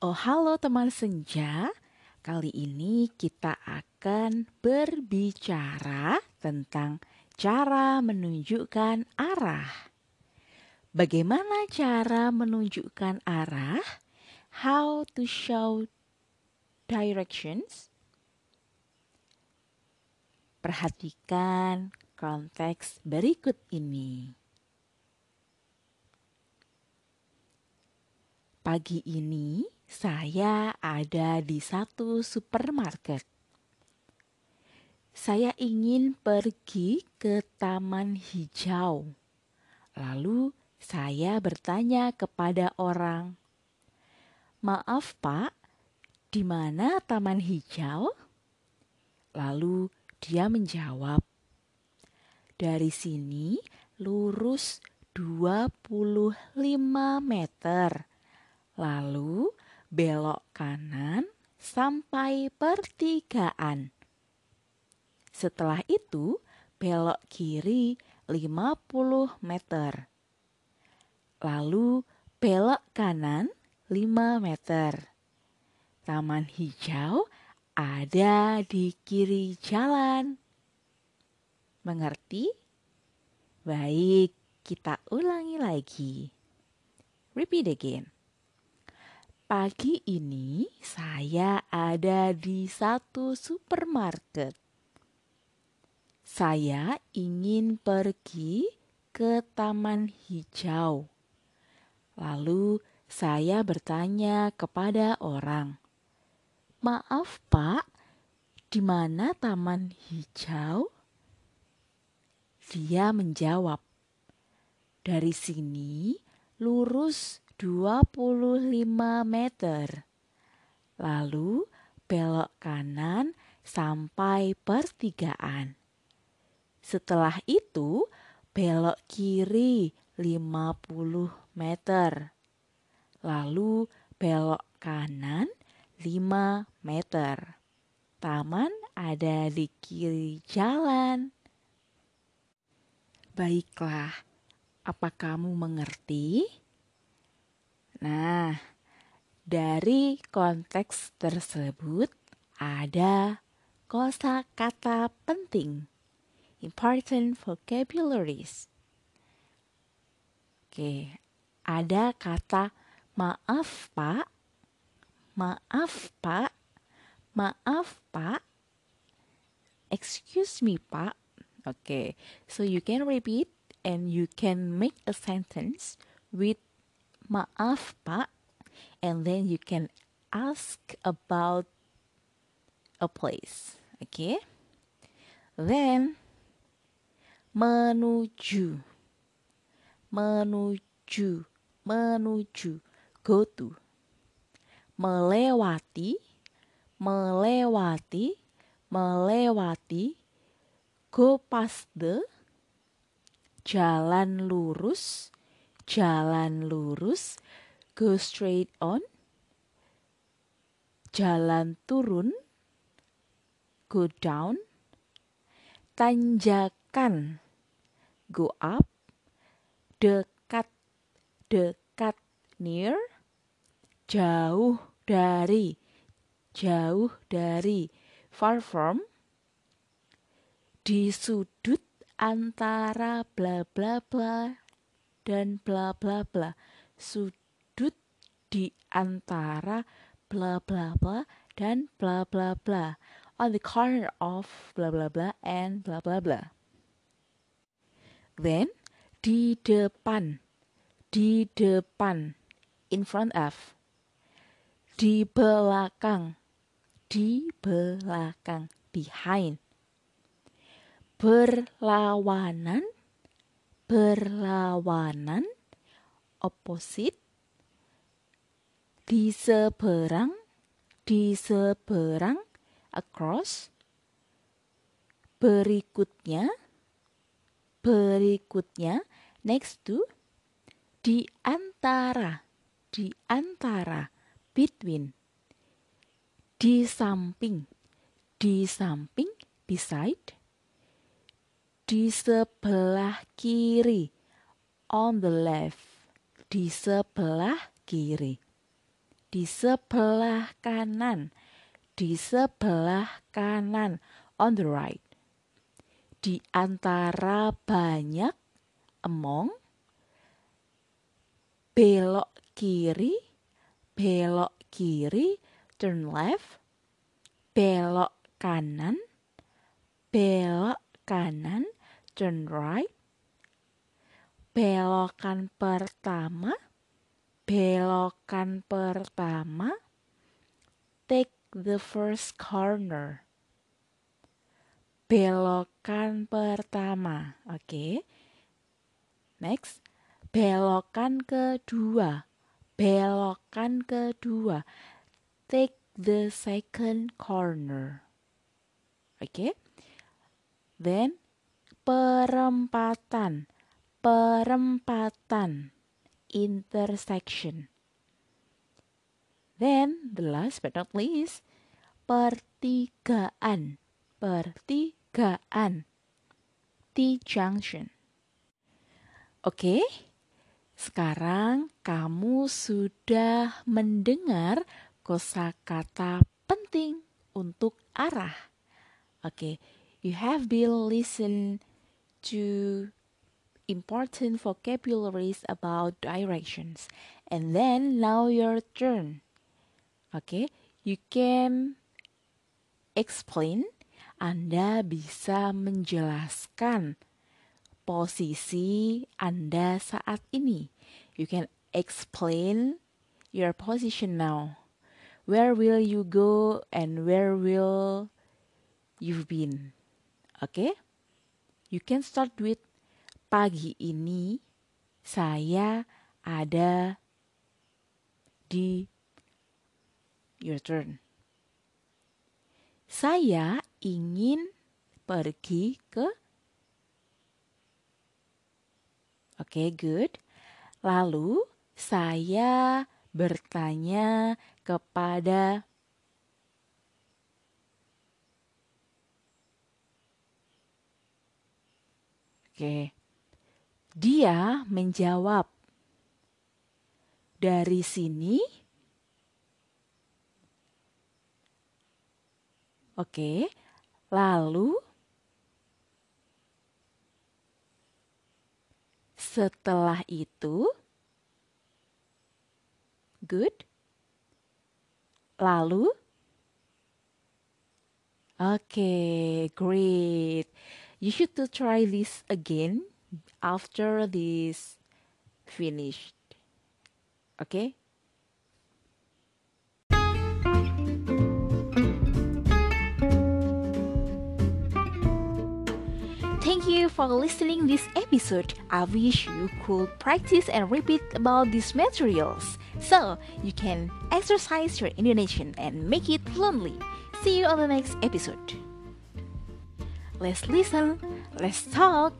Oh, halo teman senja. Kali ini kita akan berbicara tentang cara menunjukkan arah. Bagaimana cara menunjukkan arah? How to show directions? Perhatikan konteks berikut ini. Pagi ini saya ada di satu supermarket. Saya ingin pergi ke taman hijau. Lalu saya bertanya kepada orang, "Maaf, Pak, di mana taman hijau?" Lalu dia menjawab, "Dari sini lurus 25 meter." Lalu belok kanan sampai pertigaan. Setelah itu belok kiri 50 meter. Lalu belok kanan 5 meter. Taman hijau ada di kiri jalan. Mengerti? Baik, kita ulangi lagi. Repeat again. Pagi ini saya ada di satu supermarket. Saya ingin pergi ke taman hijau. Lalu saya bertanya kepada orang, "Maaf, Pak, di mana taman hijau?" Dia menjawab, "Dari sini lurus 25 meter. Lalu belok kanan sampai pertigaan. Setelah itu belok kiri 50 meter. Lalu belok kanan 5 meter. Taman ada di kiri jalan. Baiklah, apa kamu mengerti? Nah, dari konteks tersebut ada kosa kata penting, important vocabularies. Oke, ada kata maaf pak, maaf pak, maaf pak, excuse me pak. Okay, so you can repeat and you can make a sentence with maaf pak. And then you can ask about a place okay? Then menuju. Menuju. Menuju. Go to. Melewati. Melewati. Melewati. Go past the. Jalan lurus jalan lurus, go straight on, jalan turun, go down, tanjakan, go up, dekat, dekat, near, jauh dari, jauh dari, far from, di sudut antara bla bla bla dan bla bla bla. Sudut di antara bla bla bla dan bla bla bla. On the corner of bla bla bla and bla bla bla. Then di depan, di depan, in front of. Di belakang, di belakang, behind. Berlawanan berlawanan, opposite, di seberang, di seberang, across, berikutnya, berikutnya, next to, di antara, di antara, between, di samping, di samping, beside, di sebelah kiri. On the left. Di sebelah kiri. di sebelah kanan, di sebelah kanan, on the right. Di antara banyak, among, belok kiri, belok kiri, turn left, belok kanan, belok kanan, turn right, belokan pertama, belokan pertama, take the first corner. Belokan pertama, oke. Okay. Next, belokan kedua, belokan kedua, take the second corner. Oke. Okay. Then perempatan perempatan intersection. Then the last but not least pertigaan pertigaan T-junction. Oke, sekarang kamu sudah mendengar kosakata penting untuk arah. Oke, you have been listen to important vocabularies about directions. And then now your turn. Okay, you can explain. Anda bisa menjelaskan posisi Anda saat ini. You can explain your position now. Where will you go and where will you've been? Okay? You can start with pagi ini saya ada di your turn. Saya ingin pergi ke Oke, okay, good. Lalu saya bertanya kepada Oke. Dia menjawab, "Dari sini." Oke, lalu setelah itu, good. Lalu, oke, okay, great. You should to try this again after this finished okay Thank you for listening this episode. I wish you could practice and repeat about these materials so you can exercise your Indonesian and make it fluently. See you on the next episode. Let's listen, let's talk.